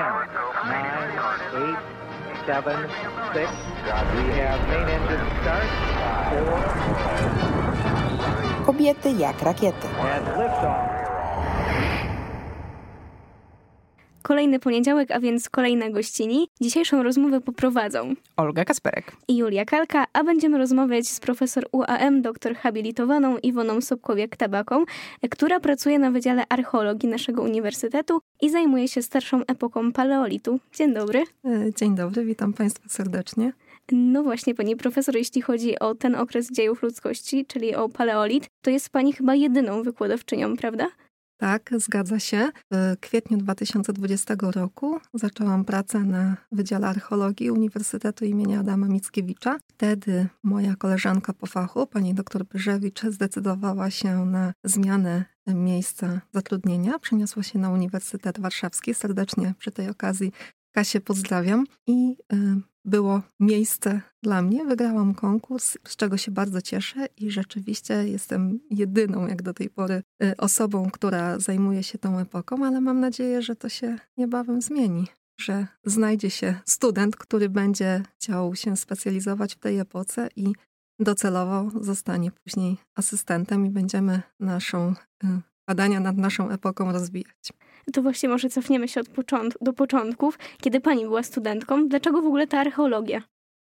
nine, eight, seven, six. We have main engine start. Four. Kobiety jak rakiety. And liftoff. Kolejny poniedziałek, a więc kolejna gościni. Dzisiejszą rozmowę poprowadzą Olga Kasperek. i Julia Kalka, a będziemy rozmawiać z profesor UAM, doktor habilitowaną Iwoną Sobkowiak-Tabaką, która pracuje na Wydziale Archeologii naszego uniwersytetu i zajmuje się starszą epoką paleolitu. Dzień dobry. E, Dzień dobry, witam Państwa serdecznie. No właśnie, pani profesor, jeśli chodzi o ten okres dziejów ludzkości, czyli o paleolit, to jest pani chyba jedyną wykładowczynią, prawda? Tak, zgadza się. W kwietniu 2020 roku zaczęłam pracę na Wydziale Archeologii Uniwersytetu imienia Adama Mickiewicza. Wtedy moja koleżanka po fachu, pani dr Pyrzewicz, zdecydowała się na zmianę miejsca zatrudnienia. Przeniosła się na Uniwersytet Warszawski. Serdecznie przy tej okazji Kasię pozdrawiam. I y, było miejsce dla mnie. Wygrałam konkurs, z czego się bardzo cieszę i rzeczywiście jestem jedyną, jak do tej pory, y, osobą, która zajmuje się tą epoką, ale mam nadzieję, że to się niebawem zmieni. Że znajdzie się student, który będzie chciał się specjalizować w tej epoce i docelowo zostanie później asystentem i będziemy naszą y, badania nad naszą epoką rozwijać. To właśnie może cofniemy się od począt- do początków, kiedy pani była studentką. Dlaczego w ogóle ta archeologia?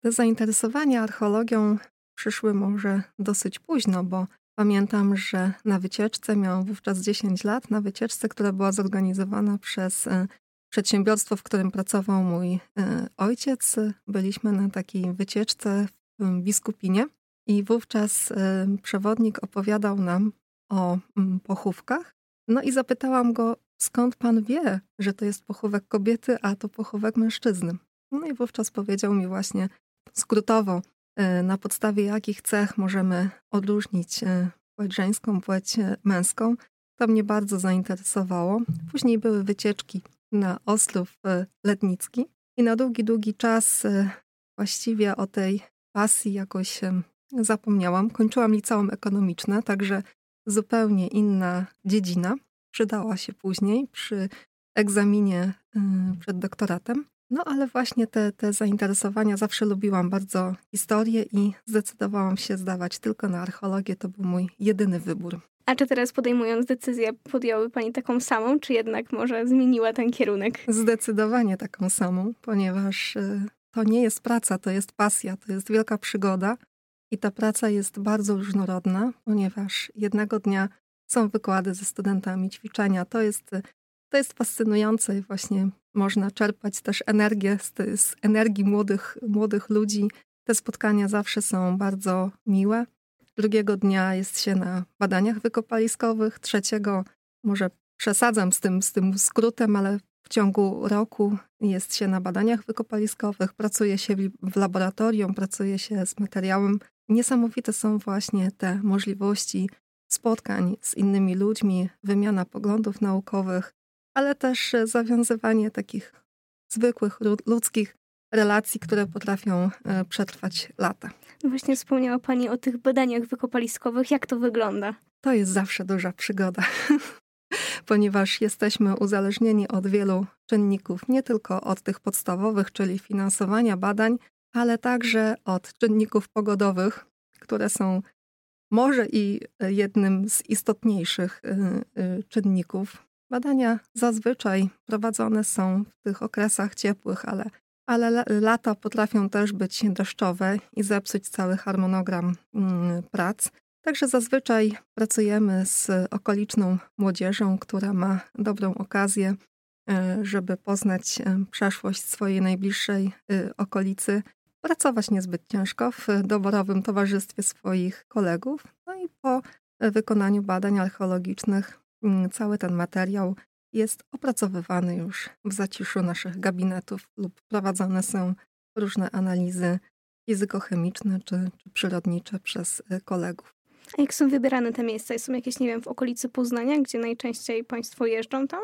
Te zainteresowania archeologią przyszły może dosyć późno, bo pamiętam, że na wycieczce miałam wówczas 10 lat, na wycieczce, która była zorganizowana przez e, przedsiębiorstwo, w którym pracował mój e, ojciec. Byliśmy na takiej wycieczce w Biskupinie i wówczas e, przewodnik opowiadał nam o pochówkach. No i zapytałam go, skąd pan wie, że to jest pochówek kobiety, a to pochówek mężczyzny? No i wówczas powiedział mi właśnie skrótowo, e, na podstawie jakich cech możemy odróżnić e, płeć żeńską, płeć e, męską. To mnie bardzo zainteresowało. Później były wycieczki na Ostrów Letnicki i na długi, długi czas właściwie o tej pasji jakoś zapomniałam. Kończyłam liceum ekonomiczne, także zupełnie inna dziedzina. Przydała się później przy egzaminie przed doktoratem. No ale właśnie te, te zainteresowania zawsze lubiłam bardzo historię i zdecydowałam się zdawać tylko na archeologię. To był mój jedyny wybór. A czy teraz podejmując decyzję, podjęłaby pani taką samą, czy jednak może zmieniła ten kierunek? Zdecydowanie taką samą, ponieważ y, to nie jest praca, to jest pasja, to jest wielka przygoda. I ta praca jest bardzo różnorodna, ponieważ jednego dnia są wykłady ze studentami, ćwiczenia. To jest, to jest fascynujące i właśnie można czerpać też energię z, z energii młodych, młodych ludzi. Te spotkania zawsze są bardzo miłe. Drugiego dnia jest się na badaniach wykopaliskowych, trzeciego może przesadzam z tym, z tym skrótem, ale w ciągu roku jest się na badaniach wykopaliskowych, pracuje się w laboratorium, pracuje się z materiałem. Niesamowite są właśnie te możliwości spotkań z innymi ludźmi, wymiana poglądów naukowych, ale też zawiązywanie takich zwykłych ludzkich relacji, które potrafią e, przetrwać lata. No właśnie wspomniała Pani o tych badaniach wykopaliskowych. Jak to wygląda? To jest zawsze duża przygoda, ponieważ jesteśmy uzależnieni od wielu czynników, nie tylko od tych podstawowych, czyli finansowania badań, ale także od czynników pogodowych, które są może i jednym z istotniejszych e, czynników Badania zazwyczaj prowadzone są w tych okresach ciepłych, ale, ale lata potrafią też być deszczowe i zepsuć cały harmonogram mm, prac. Także zazwyczaj pracujemy z okoliczną młodzieżą, która ma dobrą okazję, e, żeby poznać e, przeszłość swojej najbliższej e, okolicy, pracować niezbyt ciężko w doborowym towarzystwie swoich kolegów. No i po wykonaniu badań archeologicznych Mm, cały ten materiał jest opracowywany już w zaciszu naszych gabinetów lub prowadzone są różne analizy fizykochemiczne czy, czy przyrodnicze przez y, kolegów. A jak są wybierane te miejsca? Są jakieś, nie wiem, w okolicy Poznania, gdzie najczęściej Państwo jeżdżą tam?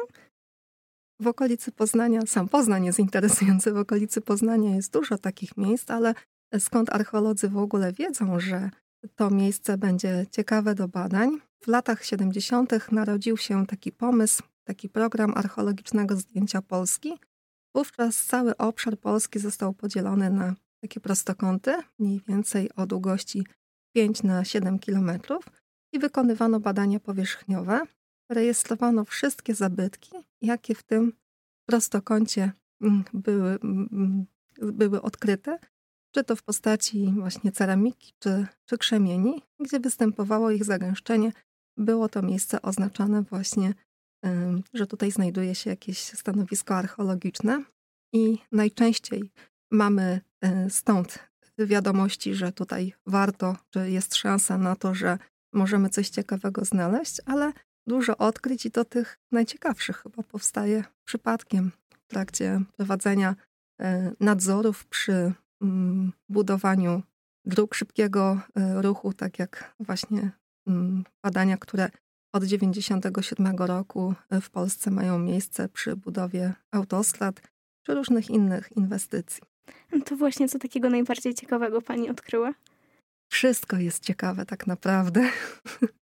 W okolicy Poznania, sam Poznań jest interesujący, w okolicy Poznania jest dużo takich miejsc, ale skąd archeolodzy w ogóle wiedzą, że to miejsce będzie ciekawe do badań? W latach 70. narodził się taki pomysł, taki program archeologicznego zdjęcia Polski. Wówczas cały obszar Polski został podzielony na takie prostokąty, mniej więcej o długości 5 na 7 kilometrów i wykonywano badania powierzchniowe. Rejestrowano wszystkie zabytki, jakie w tym prostokącie mm, były, mm, były odkryte, czy to w postaci właśnie ceramiki, czy, czy krzemieni, gdzie występowało ich zagęszczenie. Było to miejsce oznaczone właśnie, że tutaj znajduje się jakieś stanowisko archeologiczne i najczęściej mamy e, stąd wiadomości, że tutaj warto, że jest szansa na to, że możemy coś ciekawego znaleźć, ale dużo odkryć i to tych najciekawszych chyba powstaje przypadkiem w trakcie prowadzenia e, nadzorów przy mm, budowaniu dróg szybkiego e, ruchu, tak jak właśnie mm, badania, które od 1997 roku w Polsce mają miejsce przy budowie autostrad czy różnych innych inwestycji. To właśnie co takiego najbardziej ciekawego pani odkryła? Wszystko jest ciekawe tak naprawdę.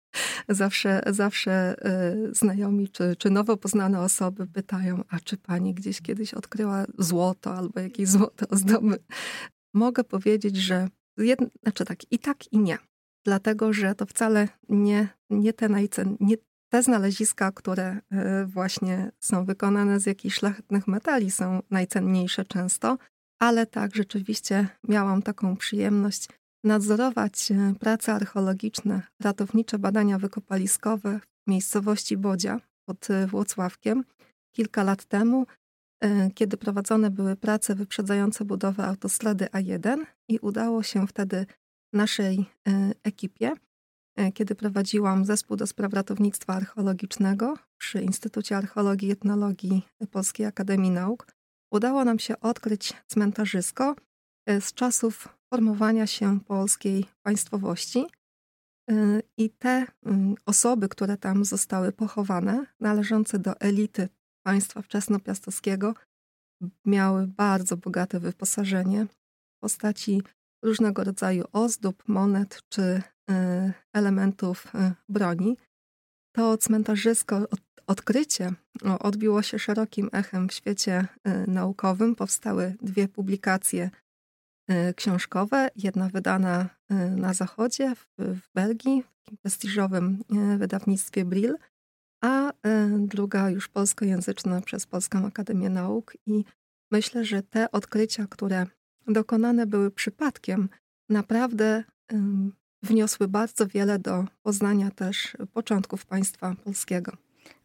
zawsze, zawsze y, znajomi czy, czy nowo poznane osoby pytają, a czy pani gdzieś kiedyś odkryła złoto albo jakieś złote ozdoby? Mogę powiedzieć, że jedno, znaczy tak, i tak i nie. Dlatego, że to wcale nie, nie te najcen, nie te znaleziska, które y, właśnie są wykonane z jakichś szlachetnych metali, są najcenniejsze często, ale tak rzeczywiście miałam taką przyjemność nadzorować e, prace archeologiczne, ratownicze badania wykopaliskowe w miejscowości Bodzia pod e, Włocławkiem kilka lat temu, e, kiedy prowadzone były prace wyprzedzające budowę autostrady A1 i udało się wtedy naszej ekipie, kiedy prowadziłam zespół do spraw ratownictwa archeologicznego przy Instytucie Archeologii i Etnologii Polskiej Akademii Nauk, udało nam się odkryć cmentarzysko z czasów formowania się polskiej państwowości. Y, I te mm, osoby, które tam zostały pochowane, należące do elity państwa wczesnopiastowskiego, miały bardzo bogate wyposażenie w postaci różnego rodzaju ozdób, monet czy y, elementów y, broni. To cmentarzysko, odkrycie odbiło się szerokim echem w świecie naukowym. Powstały dwie publikacje Y, książkowe. Jedna wydana y, na zachodzie, w, w Belgii, w takim prestiżowym y, wydawnictwie Brill, a druga już polskojęzyczna przez Polską Akademię Nauk. I myślę, że te odkrycia, które dokonane były przypadkiem, naprawdę wniosły bardzo wiele do poznania też początków państwa polskiego.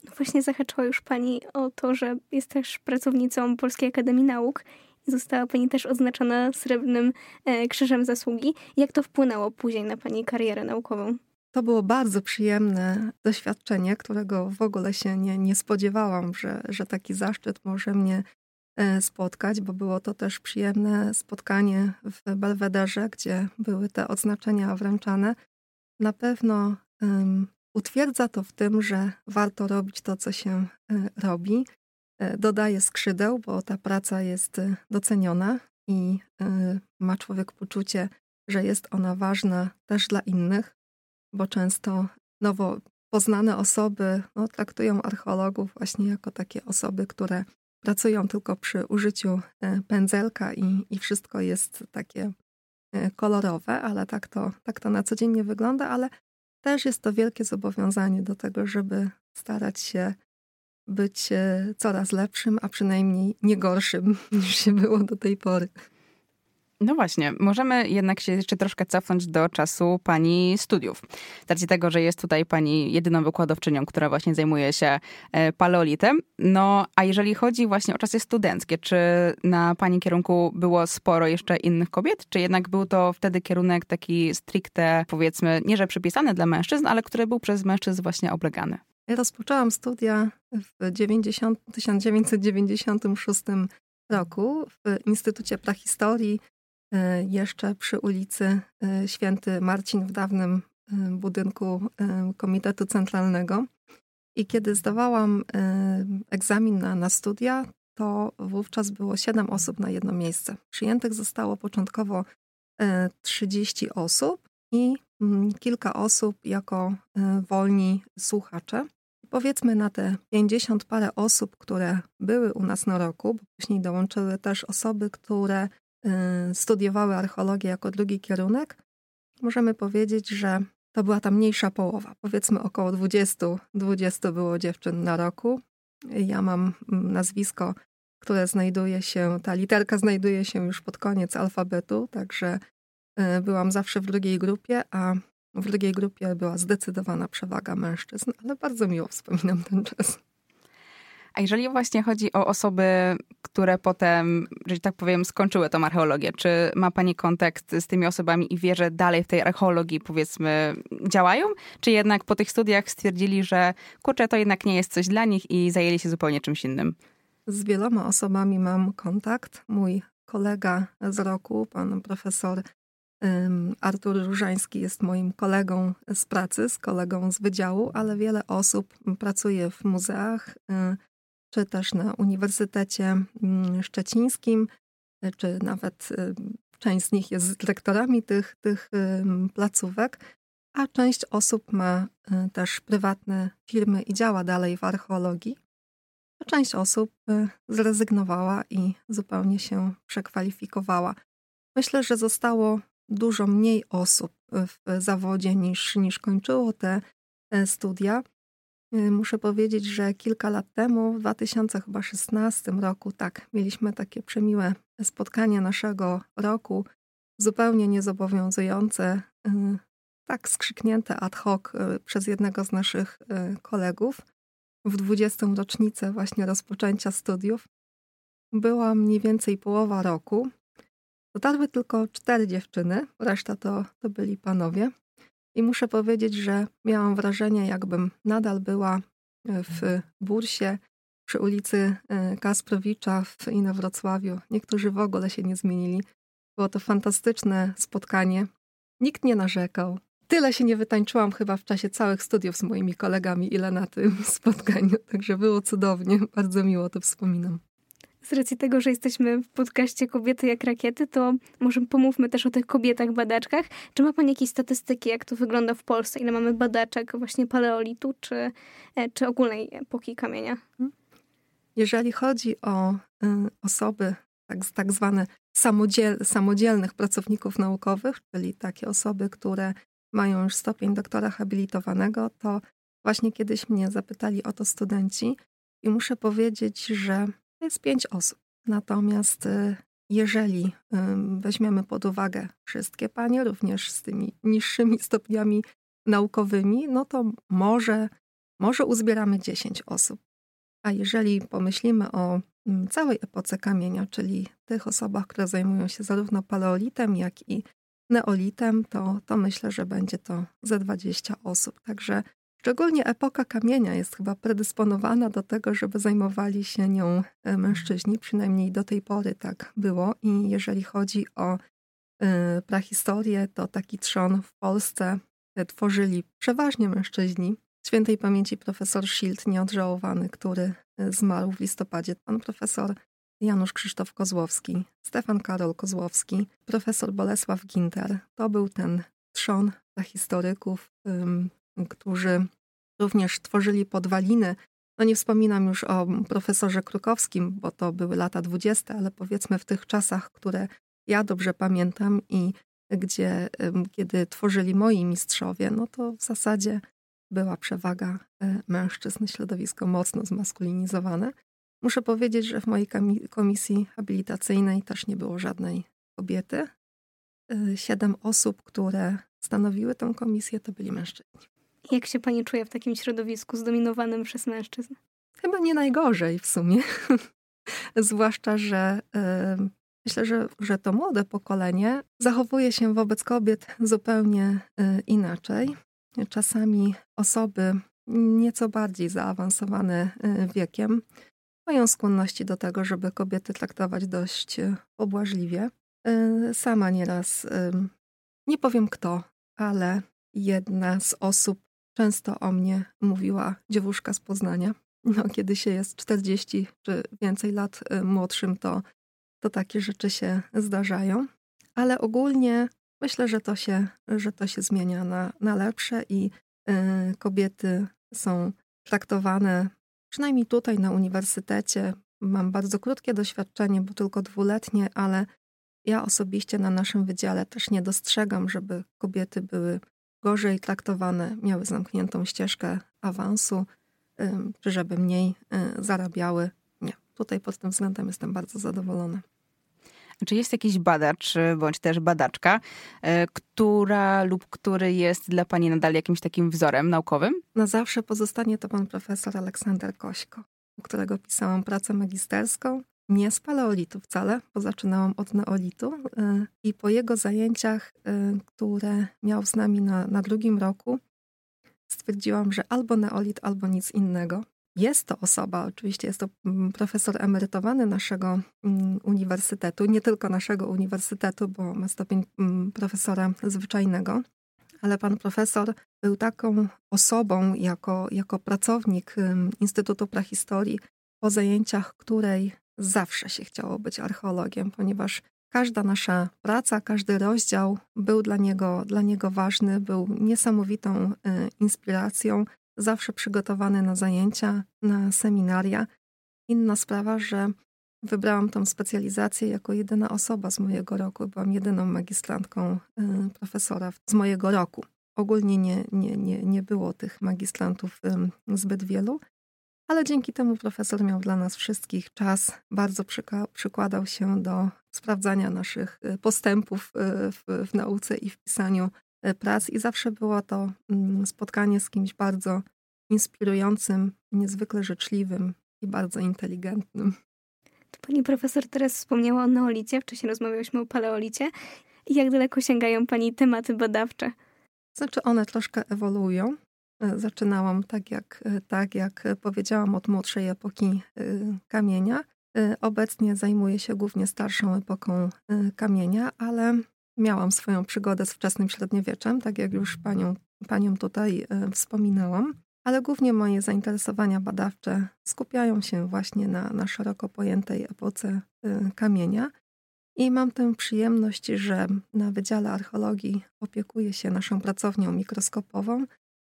No właśnie zahaczyła już Pani o to, że jest też pracownicą Polskiej Akademii Nauk Została Pani też oznaczona srebrnym e, krzyżem zasługi. Jak to wpłynęło później na Pani karierę naukową? To było bardzo przyjemne doświadczenie, którego w ogóle się nie, nie spodziewałam, że, że taki zaszczyt może mnie e, spotkać, bo było to też przyjemne spotkanie w Belwederze, gdzie były te odznaczenia wręczane. Na pewno um, utwierdza to w tym, że warto robić to, co się y, robi. E, dodaje skrzydeł, bo ta praca jest e, doceniona i e, ma człowiek poczucie, że jest ona ważna też dla innych, bo często nowo poznane osoby no, traktują archeologów właśnie jako takie osoby, które pracują tylko przy użyciu pędzelka i, i wszystko jest takie kolorowe, ale tak to, tak to na co dzień nie wygląda, ale też jest to wielkie zobowiązanie do tego, żeby starać się być e, coraz lepszym, a przynajmniej nie gorszym niż się było do tej pory. No właśnie, możemy jednak się jeszcze troszkę cofnąć do czasu pani studiów. Z tego, że jest tutaj pani jedyną wykładowczynią, która właśnie zajmuje się e, paleolitem. No, a jeżeli chodzi właśnie o czasy studenckie, czy na pani kierunku było sporo jeszcze innych kobiet, czy jednak był to wtedy kierunek taki stricte, powiedzmy, nie że przypisany dla mężczyzn, ale który był przez mężczyzn właśnie oblegany? Rozpoczęłam studia w 90, 1996 roku w Instytucie Prahistorii, e, jeszcze przy ulicy e, Święty Marcin w dawnym e, budynku Komitetu Centralnego. I kiedy zdawałam egzamin na, na studia, to wówczas było 7 osób na jedno miejsce. Przyjętych zostało początkowo 30 osób i mm, kilka osób jako wolni słuchacze powiedzmy na te 50 parę osób, które były u nas na roku, bo później dołączyły też osoby, które y, studiowały archeologię jako drugi kierunek, możemy powiedzieć, że to była ta mniejsza połowa. Powiedzmy około 20, 20 było dziewczyn na roku. Ja mam mm, nazwisko, które znajduje się, ta literka znajduje się już pod koniec alfabetu, także y, byłam zawsze w drugiej grupie, a w drugiej grupie była zdecydowana przewaga mężczyzn, ale bardzo miło wspominam ten czas. A jeżeli właśnie chodzi o osoby, które potem, że tak powiem, skończyły tą archeologię, czy ma Pani kontakt z tymi osobami i wie, że dalej w tej archeologii, powiedzmy, działają? Czy jednak po tych studiach stwierdzili, że kurczę, to jednak nie jest coś dla nich i zajęli się zupełnie czymś innym? Z wieloma osobami mam kontakt. Mój kolega z roku, pan profesor Artur Różański jest moim kolegą z pracy, z kolegą z wydziału, ale wiele osób pracuje w muzeach, y, czy też na Uniwersytecie mm, Szczecińskim, y, czy nawet y, część z nich jest dyrektorami tych, tych placówek, a część osób ma też prywatne firmy i działa dalej w archeologii. A część osób zrezygnowała i zupełnie się przekwalifikowała. Myślę, że zostało dużo mniej osób w zawodzie niż, niż kończyło te studia. Y, muszę powiedzieć, że kilka lat temu, w 2016 roku, tak, mieliśmy takie przemiłe spotkanie naszego roku, zupełnie niezobowiązujące, y, tak skrzyknięte ad hoc przez jednego z naszych kolegów w 20. rocznicę właśnie rozpoczęcia studiów. Była mniej więcej połowa roku Dotarły tylko cztery dziewczyny, reszta to, to byli panowie. I muszę powiedzieć, że miałam wrażenie, jakbym nadal była w bursie przy ulicy e, Kasprowicza w Inowrocławiu. Niektórzy w ogóle się nie zmienili. Było to fantastyczne spotkanie. Nikt nie narzekał. Tyle się nie wytańczyłam chyba w czasie całych studiów z moimi kolegami, ile na tym spotkaniu. Także było cudownie. Bardzo miło to wspominam z racji tego, że jesteśmy w podcaście Kobiety jak rakiety, to może pomówmy też o tych kobietach badaczkach. Czy ma Pani jakieś statystyki, jak to wygląda w Polsce? Ile mamy badaczek właśnie paleolitu, czy, e, czy ogólnej epoki kamienia? Mhm. Jeżeli chodzi o y, osoby, tak, tak zwane samodziel, samodzielnych pracowników naukowych, czyli takie osoby, które mają już stopień doktora habilitowanego, to właśnie kiedyś mnie zapytali o to studenci i muszę powiedzieć, że to jest pięć osób. Natomiast y, jeżeli weźmiemy pod uwagę wszystkie panie, również z tymi niższymi stopniami naukowymi, no to może, może uzbieramy 10 osób. A jeżeli pomyślimy o całej epoce kamienia, czyli tych osobach, które zajmują się zarówno paleolitem, jak i neolitem, to, to myślę, że będzie to ze 20 osób. Także Szczególnie epoka kamienia jest chyba predysponowana do tego, żeby zajmowali się nią e, mężczyźni, przynajmniej do tej pory tak było. I jeżeli chodzi o e, prahistorię, to taki trzon w Polsce e, tworzyli przeważnie mężczyźni. Świętej pamięci profesor Schild, nieodżałowany, który zmarł w listopadzie, pan profesor Janusz Krzysztof Kozłowski, Stefan Karol Kozłowski, profesor Bolesław Ginter. To był ten trzon historyków, którzy również tworzyli podwaliny. No nie wspominam już o profesorze Krukowskim, bo to były lata dwudzieste, ale powiedzmy w tych czasach, które ja dobrze pamiętam i gdzie, kiedy tworzyli moi mistrzowie, no to w zasadzie była przewaga e, mężczyzn, środowisko mocno zmaskulinizowane. Muszę powiedzieć, że w mojej komisji habilitacyjnej też nie było żadnej kobiety. E, siedem osób, które stanowiły tę komisję, to byli mężczyźni. Jak się pani czuje w takim środowisku zdominowanym przez mężczyzn? Chyba nie najgorzej w sumie. Zwłaszcza, że yy, myślę, że, że to młode pokolenie zachowuje się wobec kobiet zupełnie yy, inaczej. Czasami osoby nieco bardziej zaawansowane yy, wiekiem mają skłonności do tego, żeby kobiety traktować dość pobłażliwie. Sama nieraz, nie powiem kto, ale jedna z osób Często o mnie mówiła dziewuszka z Poznania. No, kiedy się jest 40 czy więcej lat y, młodszym, to, to takie rzeczy się zdarzają. Ale ogólnie myślę, że to się, że to się zmienia na, na lepsze i y, kobiety są traktowane, przynajmniej tutaj na uniwersytecie. Mam bardzo krótkie doświadczenie, bo tylko dwuletnie, ale ja osobiście na naszym wydziale też nie dostrzegam, żeby kobiety były gorzej traktowane, miały zamkniętą ścieżkę awansu, czy żeby mniej y, zarabiały. Nie, tutaj pod tym względem jestem bardzo zadowolona. Czy jest jakiś badacz bądź też badaczka, y, która lub który jest dla Pani nadal jakimś takim wzorem naukowym? Na zawsze pozostanie to pan profesor Aleksander Kośko, u którego pisałam pracę magisterską nie z paleolitu wcale, bo zaczynałam od neolitu. Y, I po jego zajęciach, y, które miał z nami na, na drugim roku, stwierdziłam, że albo neolit, albo nic innego. Jest to osoba, oczywiście jest to mm, profesor emerytowany naszego mm, uniwersytetu, nie tylko naszego uniwersytetu, bo ma stopień mm, profesora zwyczajnego, ale pan profesor był taką osobą jako, jako pracownik Instytutu Prahistorii, po zajęciach której zawsze się chciało być archeologiem, ponieważ każda nasza praca, każdy rozdział był dla niego, dla niego ważny, był niesamowitą y, inspiracją, zawsze przygotowany na zajęcia, na seminaria. Inna sprawa, że wybrałam tą specjalizację jako jedyna osoba z mojego roku. Byłam jedyną magistrantką y, profesora z mojego roku. Ogólnie nie, nie, nie, nie było tych magistrantów zbyt wielu, ale dzięki temu profesor miał dla nas wszystkich czas, bardzo przykładał się do sprawdzania naszych y, postępów y, w, w nauce i w pisaniu y, prac, i zawsze było to mm, spotkanie z kimś bardzo inspirującym, niezwykle życzliwym i bardzo inteligentnym. To pani profesor teraz wspomniała o neolicie, wcześniej rozmawiałyśmy o paleolicie. I jak daleko sięgają pani tematy badawcze? Znaczy, one troszkę ewoluują. E, zaczynałam tak jak, e, tak jak powiedziałam od młodszej epoki e, kamienia. Obecnie zajmuję się głównie starszą epoką kamienia, ale miałam swoją przygodę z wczesnym średniowieczem, tak jak już panią, panią tutaj wspominałam. Ale głównie moje zainteresowania badawcze skupiają się właśnie na, na szeroko pojętej epoce kamienia. I mam tę przyjemność, że na Wydziale Archeologii opiekuję się naszą pracownią mikroskopową,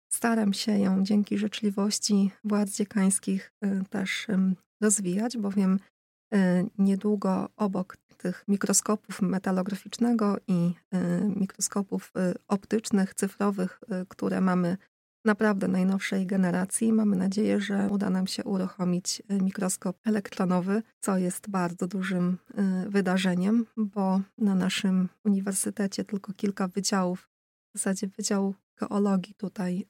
Staram się ją dzięki życzliwości władz dziekańskich y, też rozwijać, bowiem y, niedługo obok tych mikroskopów metalograficznego i y, mikroskopów optycznych, cyfrowych, które mamy naprawdę najnowszej generacji. Mamy nadzieję, że uda nam się uruchomić mikroskop elektronowy, co jest bardzo dużym wydarzeniem, bo na naszym uniwersytecie tylko kilka wydziałów, w zasadzie wydział geologii tutaj,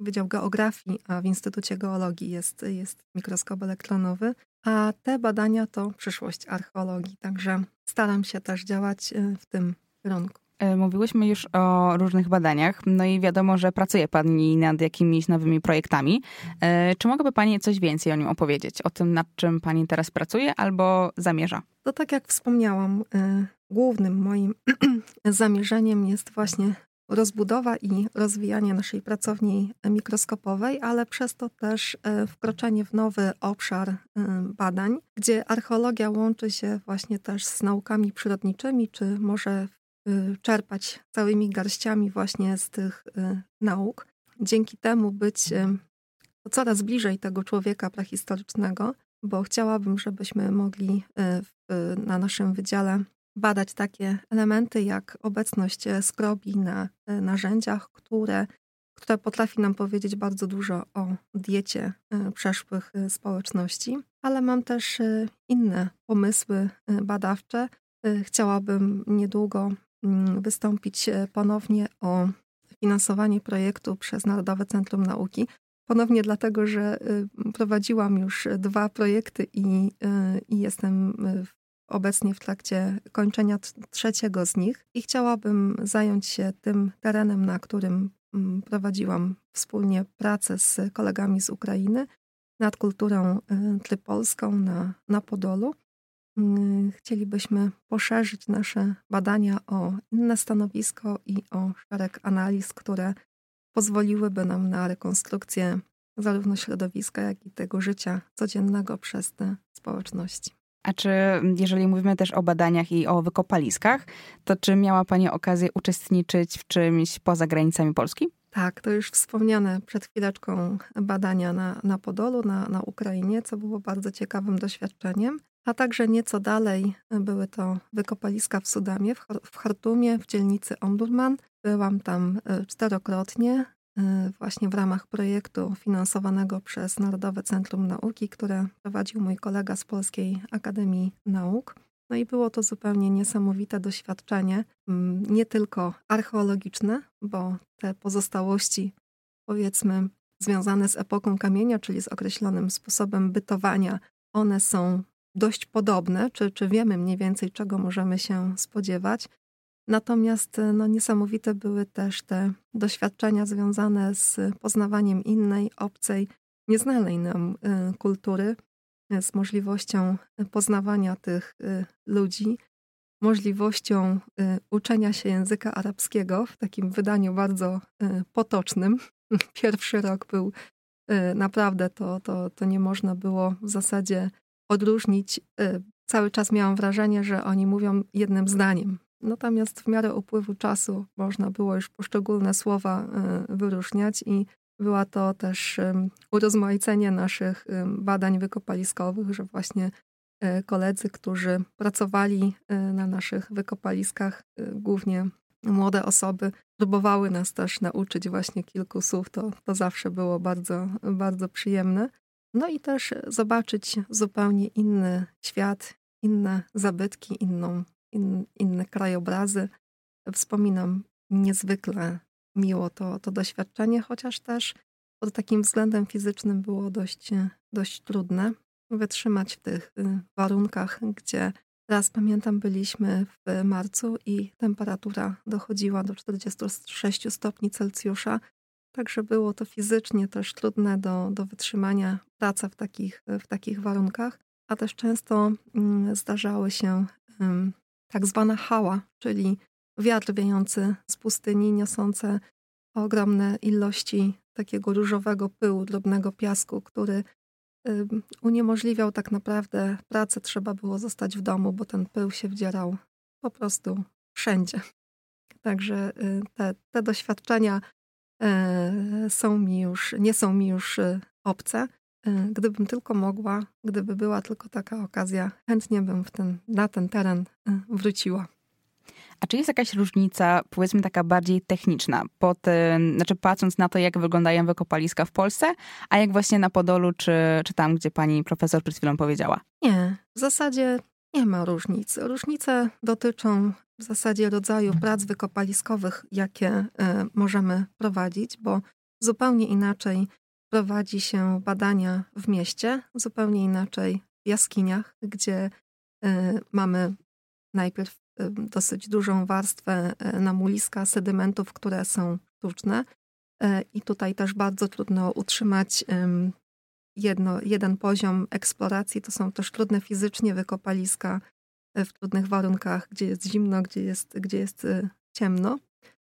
Wydział Geografii, a w Instytucie Geologii jest, jest mikroskop elektronowy, a te badania to przyszłość archeologii, także staram się też działać y, w tym kierunku. E, mówiłyśmy już o różnych badaniach, no i wiadomo, że pracuje Pani nad jakimiś nowymi projektami. E, czy mogłaby Pani coś więcej o nim opowiedzieć? O tym, nad czym Pani teraz pracuje albo zamierza? To tak jak wspomniałam, y, głównym moim zamierzeniem jest właśnie rozbudowa i rozwijanie naszej pracowni mikroskopowej, ale przez to też e, wkroczenie w nowy obszar e, badań, gdzie archeologia łączy się właśnie też z naukami przyrodniczymi, czy może e, czerpać całymi garściami właśnie z tych nauk. Dzięki temu być coraz bliżej tego człowieka prehistorycznego, bo chciałabym, żebyśmy mogli na naszym wydziale badać takie elementy jak obecność e, skrobi na e, narzędziach, które, które potrafi nam powiedzieć bardzo dużo o diecie e, przeszłych społeczności, ale mam też inne pomysły badawcze. Chciałabym niedługo mm, wystąpić ponownie o finansowanie projektu przez Narodowe Centrum Nauki. Ponownie dlatego, że prowadziłam już dwa projekty i, i jestem obecnie w trakcie kończenia trzeciego z nich i chciałabym zająć się tym terenem, na którym mm, prowadziłam wspólnie pracę z kolegami z Ukrainy nad kulturą y, trypolską na, na Podolu. Mm, chcielibyśmy poszerzyć nasze badania o inne stanowisko i o szereg analiz, które pozwoliłyby nam na rekonstrukcję zarówno środowiska, jak i tego życia codziennego przez te społeczności. A czy jeżeli mówimy też o badaniach i o wykopaliskach, to czy miała Pani okazję uczestniczyć w czymś poza granicami Polski? Tak, to już wspomniane przed chwileczką badania na, na Podolu, na, na Ukrainie, co było bardzo ciekawym doświadczeniem. A także nieco dalej były to wykopaliska w Sudamie, w, w Hartumie, w dzielnicy Omdurman. Byłam tam e, czterokrotnie, właśnie w ramach projektu finansowanego przez Narodowe Centrum Nauki, które prowadził mój kolega z Polskiej Akademii Nauk. No i było to zupełnie niesamowite doświadczenie, mm, nie tylko archeologiczne, bo te pozostałości, powiedzmy, związane z epoką kamienia, czyli z określonym sposobem bytowania, one są dość podobne, czy, czy wiemy mniej więcej, czego możemy się spodziewać. Natomiast no, niesamowite były też te doświadczenia związane z poznawaniem innej, obcej, nieznanej nam y, kultury, z możliwością poznawania tych ludzi, możliwością uczenia się języka arabskiego w takim wydaniu bardzo potocznym. Pierwszy rok był naprawdę, to, to, to nie można było w zasadzie odróżnić. Cały czas miałam wrażenie, że oni mówią jednym zdaniem. Natomiast w miarę upływu czasu można było już poszczególne słowa wyróżniać i była to też urozmaicenie naszych badań wykopaliskowych, że właśnie e, koledzy, którzy pracowali e, na naszych wykopaliskach, e, głównie młode osoby, próbowały nas też nauczyć właśnie kilku słów. To, to zawsze było bardzo, bardzo przyjemne. No i też zobaczyć zupełnie inny świat, inne zabytki, inną, in, inne krajobrazy. Wspominam niezwykle miło to, to doświadczenie, chociaż też pod takim względem fizycznym było dość, dość trudne wytrzymać w tych y, warunkach, gdzie raz pamiętam byliśmy w marcu i temperatura dochodziła do 46 stopni Celsjusza, także było to fizycznie też trudne do, do wytrzymania praca w takich, w takich warunkach, a też często mm, zdarzały się tak zwana hała, czyli wiatr wiejący z pustyni, niosące ogromne ilości takiego różowego pyłu, drobnego piasku, który uniemożliwiał tak naprawdę pracę. Trzeba było zostać w domu, bo ten pył się wdzierał po prostu wszędzie. Także y, te, te doświadczenia e, są mi już, nie są mi już y, obce. E, gdybym tylko mogła, gdyby była tylko taka okazja, chętnie bym w ten, na ten teren y, wróciła. A czy jest jakaś różnica, powiedzmy taka bardziej techniczna, pod, znaczy patrząc na to, jak wyglądają wykopaliska w Polsce, a jak właśnie na Podolu, czy, czy tam, gdzie pani profesor przed chwilą powiedziała? Nie, w zasadzie nie ma różnic. Różnice dotyczą w zasadzie rodzaju prac wykopaliskowych, jakie y, możemy prowadzić, bo zupełnie inaczej prowadzi się badania w mieście, zupełnie inaczej w jaskiniach, gdzie y, mamy najpierw dosyć dużą warstwę e, namuliska, sedymentów, które są sztuczne. E, I tutaj też bardzo trudno utrzymać jedno, jeden poziom eksploracji. To są też trudne fizycznie wykopaliska e, w trudnych warunkach, gdzie jest zimno, gdzie jest, gdzie jest ciemno.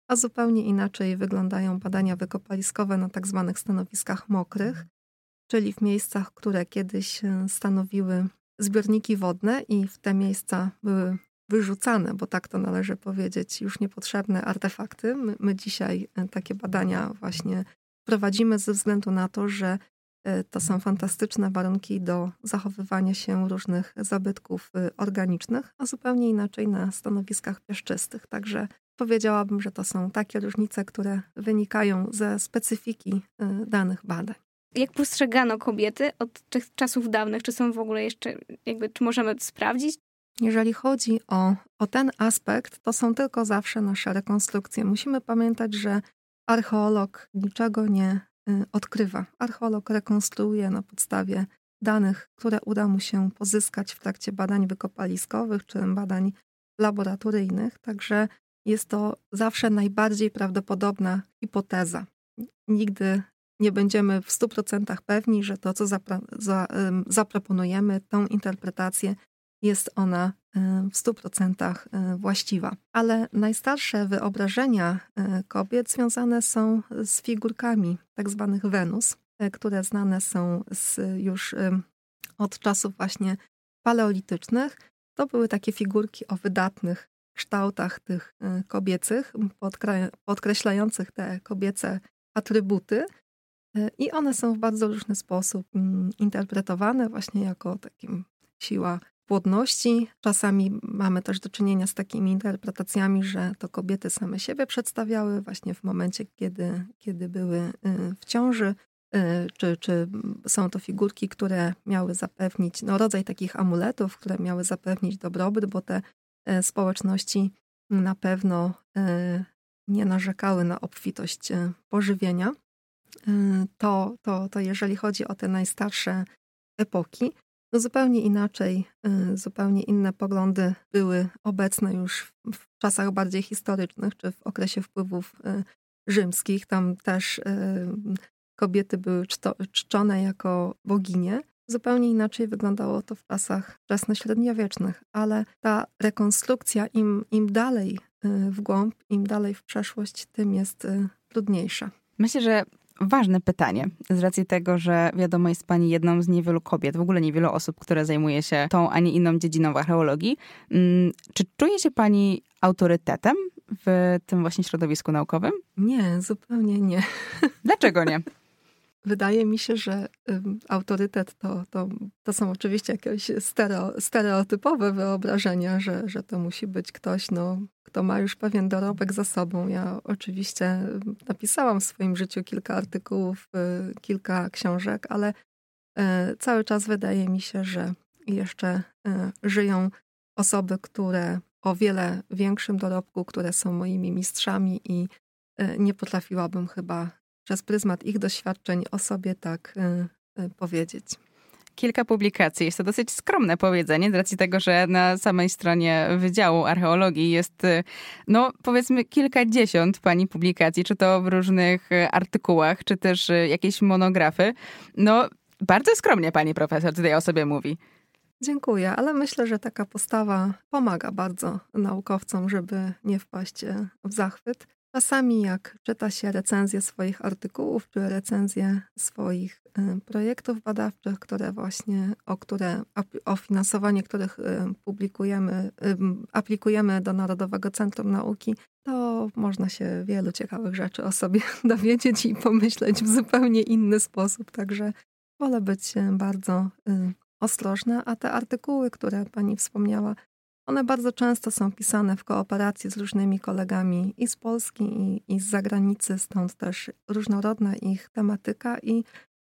A zupełnie inaczej wyglądają badania wykopaliskowe na tak zwanych stanowiskach mokrych, czyli w miejscach, które kiedyś stanowiły zbiorniki wodne i w te miejsca były wyrzucane, bo tak to należy powiedzieć, już niepotrzebne artefakty. My, my dzisiaj e, takie badania właśnie prowadzimy ze względu na to, że e, to są fantastyczne warunki do zachowywania się różnych zabytków e, organicznych, a zupełnie inaczej na stanowiskach piaszczystych. Także powiedziałabym, że to są takie różnice, które wynikają ze specyfiki danych badań. Jak postrzegano kobiety od tych czasów dawnych? Czy są w ogóle jeszcze, jakby, czy możemy sprawdzić? Jeżeli chodzi o, o ten aspekt, to są tylko zawsze nasze rekonstrukcje. Musimy pamiętać, że archeolog niczego nie y, odkrywa. Archeolog rekonstruuje na podstawie danych, które uda mu się pozyskać w trakcie badań wykopaliskowych czy badań laboratoryjnych. Także jest to zawsze najbardziej prawdopodobna hipoteza. Nigdy nie będziemy w 100% pewni, że to, co zapra- za, zaproponujemy, tą interpretację jest ona e, w 100% e, właściwa. Ale najstarsze wyobrażenia e, kobiet związane są z figurkami tzw. Tak Wenus, które znane są z już od czasów właśnie paleolitycznych. To były takie figurki o wydatnych kształtach tych kobiecych, podkreślających te kobiece atrybuty i one są w bardzo różny sposób mm, interpretowane właśnie jako takim siła płodności. Czasami mamy też do czynienia z takimi interpretacjami, że to kobiety same siebie przedstawiały właśnie w momencie, kiedy, kiedy były y, w ciąży. Y, czy, czy są to figurki, które miały zapewnić, no rodzaj takich amuletów, które miały zapewnić dobrobyt, bo te y, społeczności na pewno nie narzekały na obfitość pożywienia. To, to, to jeżeli chodzi o te najstarsze epoki, no zupełnie inaczej, zupełnie inne poglądy były obecne już w czasach bardziej historycznych, czy w okresie wpływów rzymskich. Tam też kobiety były czczone jako boginie. Zupełnie inaczej wyglądało to w czasach wczesnośredniowiecznych, ale ta rekonstrukcja im, im dalej w głąb, im dalej w przeszłość, tym jest trudniejsza. Myślę, że ważne pytanie, z racji tego, że wiadomo, jest pani jedną z niewielu kobiet, w ogóle niewielu osób, które zajmuje się tą, a nie inną dziedziną w archeologii. Mm, czy czuje się pani autorytetem w tym właśnie środowisku naukowym? Nie, zupełnie nie. Dlaczego nie? Wydaje mi się, że autorytet to, to, to są oczywiście jakieś stereo, stereotypowe wyobrażenia, że, że to musi być ktoś, no, kto ma już pewien dorobek za sobą. Ja oczywiście napisałam w swoim życiu kilka artykułów, y, kilka książek, ale y, cały czas wydaje mi się, że jeszcze y, żyją osoby, które o wiele większym dorobku, które są moimi mistrzami i nie potrafiłabym chyba przez pryzmat ich doświadczeń o sobie tak y, y, powiedzieć. Kilka publikacji. Jest to dosyć skromne powiedzenie, z racji tego, że na samej stronie Wydziału Archeologii jest, y, no powiedzmy, kilkadziesiąt pani publikacji, czy to w różnych artykułach, czy też jakieś monografy. No, bardzo skromnie pani profesor tutaj o sobie mówi. Dziękuję, ale myślę, że taka postawa pomaga bardzo naukowcom, żeby nie wpaść w zachwyt. Czasami jak czyta się recenzje swoich artykułów, czy recenzje swoich y, projektów badawczych, które właśnie, o które, o finansowanie których y, publikujemy, y, aplikujemy do Narodowego Centrum Nauki, to można się wielu ciekawych rzeczy o sobie dowiedzieć i pomyśleć w zupełnie inny sposób. Także wolę być bardzo ostrożna, a te artykuły, które pani wspomniała, one bardzo często są pisane w kooperacji z różnymi kolegami i z Polski, i, i z zagranicy, stąd też różnorodna ich tematyka i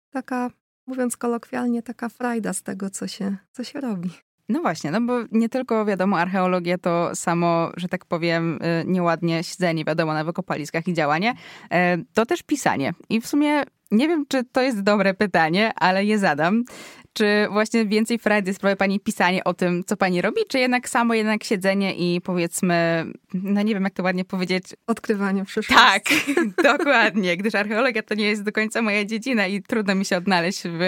taka, mówiąc kolokwialnie, taka frajda z tego, co się, co się robi. No właśnie, no bo nie tylko wiadomo, archeologia to samo, że tak powiem, y, nieładnie siedzenie, wiadomo, na wykopaliskach i działanie, e, to też pisanie. I w sumie nie wiem, czy to jest dobre pytanie, ale je zadam. Czy właśnie więcej frajdy sprawia pani pisanie o tym, co pani robi, czy jednak samo jednak siedzenie i powiedzmy, no nie wiem jak to ładnie powiedzieć. Odkrywanie przyszłości. Tak, dokładnie, gdyż archeologia to nie jest do końca moja dziedzina i trudno mi się odnaleźć w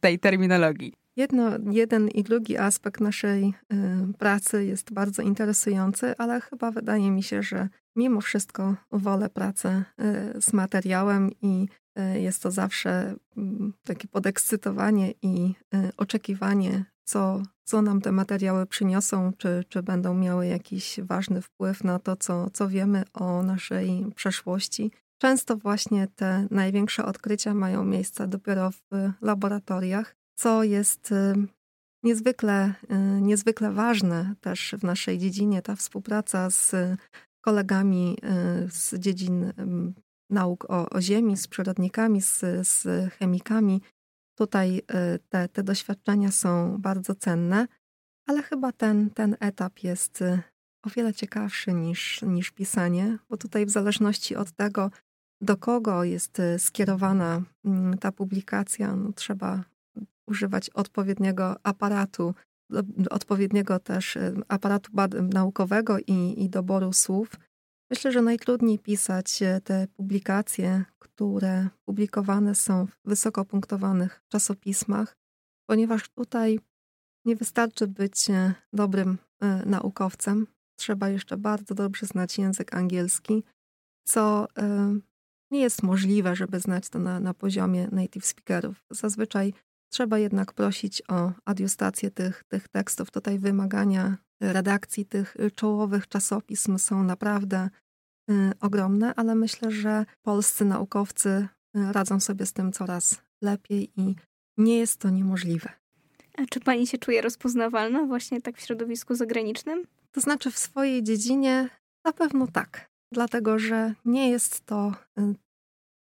tej terminologii. Jedno, jeden i drugi aspekt naszej y, pracy jest bardzo interesujący, ale chyba wydaje mi się, że mimo wszystko wolę pracę y, z materiałem i jest to zawsze mm, takie podekscytowanie i oczekiwanie, co, co nam te materiały przyniosą, czy, czy będą miały jakiś ważny wpływ na to, co, co wiemy o naszej przeszłości. Często właśnie te największe odkrycia mają miejsce dopiero w laboratoriach co jest y, niezwykle, y, niezwykle ważne też w naszej dziedzinie, ta współpraca z kolegami y, z dziedzin nauk o, o ziemi, z przyrodnikami, z, z chemikami. Tutaj te, te doświadczenia są bardzo cenne, ale chyba ten, ten etap jest o wiele ciekawszy niż, niż pisanie, bo tutaj w zależności od tego, do kogo jest skierowana mm, ta publikacja, no trzeba używać odpowiedniego aparatu, odpowiedniego też aparatu naukowego i, i doboru słów. Myślę, że najtrudniej pisać y, te publikacje, które publikowane są w wysoko punktowanych czasopismach, ponieważ tutaj nie wystarczy być y, dobrym naukowcem, trzeba jeszcze bardzo dobrze znać język angielski, co nie jest możliwe, żeby znać to na, na poziomie native speakerów. Zazwyczaj Trzeba jednak prosić o adiustację tych, tych tekstów. Tutaj wymagania redakcji tych czołowych czasopism są naprawdę ogromne, ale myślę, że polscy naukowcy radzą sobie z tym coraz lepiej i nie jest to niemożliwe. A czy pani się czuje rozpoznawalna właśnie tak w środowisku zagranicznym? To znaczy w swojej dziedzinie na pewno tak, dlatego że nie jest to y,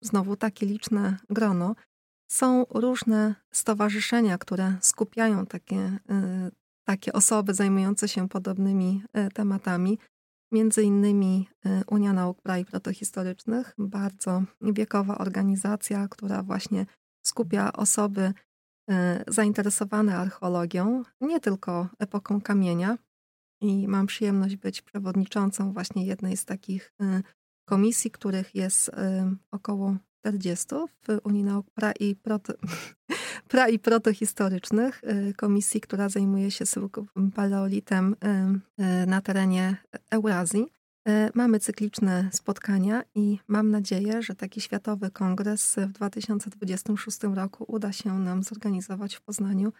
znowu takie liczne grono. Są różne stowarzyszenia, które skupiają takie, y, takie osoby zajmujące się podobnymi y, tematami. Między innymi Unia Nauk Praw Protohistorycznych, bardzo wiekowa organizacja, która właśnie skupia osoby zainteresowane archeologią, nie tylko epoką kamienia, i mam przyjemność być przewodniczącą właśnie jednej z takich y, komisji, których jest y, około 40 w Unii Nauk pra i, proto, pra i protohistorycznych, y, komisji, która zajmuje się paleolitem na terenie Eurazji. Mamy cykliczne spotkania i mam nadzieję, że taki światowy kongres w 2026 roku uda się nam zorganizować w Poznaniu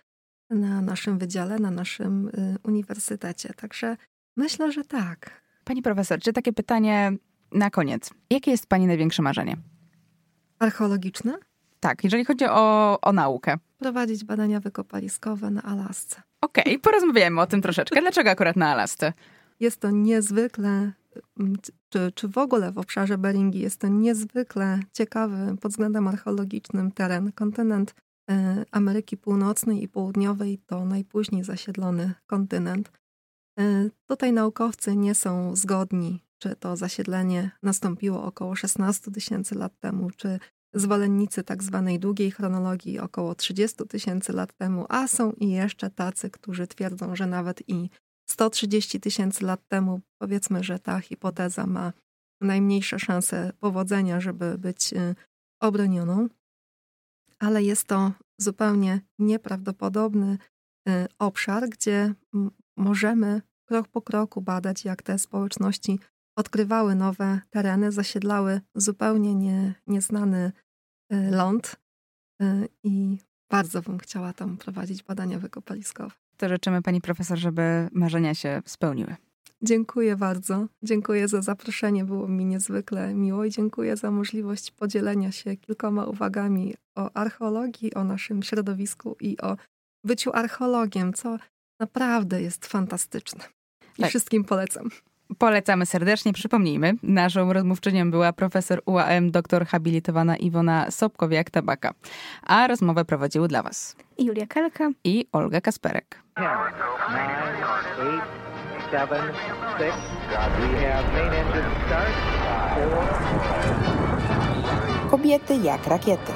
na naszym wydziale, na naszym y, uniwersytecie. Także myślę, że tak. Pani profesor, czy takie pytanie na koniec? Jakie jest Pani największe marzenie? Archeologiczne? Tak, jeżeli chodzi o, o naukę. Prowadzić badania wykopaliskowe na Alasce. Okej, okay, porozmawiajmy o tym troszeczkę. Dlaczego akurat na Alasce? Jest to niezwykle, czy, czy w ogóle w obszarze Beringi, jest to niezwykle ciekawy pod względem archeologicznym teren. Kontynent E, Ameryki Północnej i Południowej to najpóźniej zasiedlony kontynent. E, tutaj naukowcy nie są zgodni, czy to zasiedlenie nastąpiło około 16 tysięcy lat temu, czy zwolennicy tak zwanej długiej chronologii około 30 tysięcy lat temu, a są i jeszcze tacy, którzy twierdzą, że nawet i 130 tysięcy lat temu, powiedzmy, że ta hipoteza ma najmniejsze szanse powodzenia, żeby być e, obronioną. Ale jest to zupełnie nieprawdopodobny y, obszar, gdzie możemy krok po kroku badać, jak te społeczności odkrywały nowe tereny, zasiedlały zupełnie nie, nieznany y, ląd y, i bardzo bym chciała tam prowadzić badania wykopaliskowe. To życzymy pani profesor, żeby marzenia się spełniły. Dziękuję bardzo. Dziękuję za zaproszenie. Było mi niezwykle miło i dziękuję za możliwość podzielenia się kilkoma uwagami o archeologii, o naszym środowisku i o byciu archeologiem, co naprawdę jest fantastyczne. I tak. wszystkim polecam. Polecamy serdecznie. Przypomnijmy, naszą rozmówczynią była profesor UAM, doktor habilitowana Iwona Sobkowiak-Tabaka. A rozmowę prowadziły dla Was Julia Kalka i Olga Kasperek. Ten, nine, seven, six. We have main engine start. Four. Kobiety jak rakiety.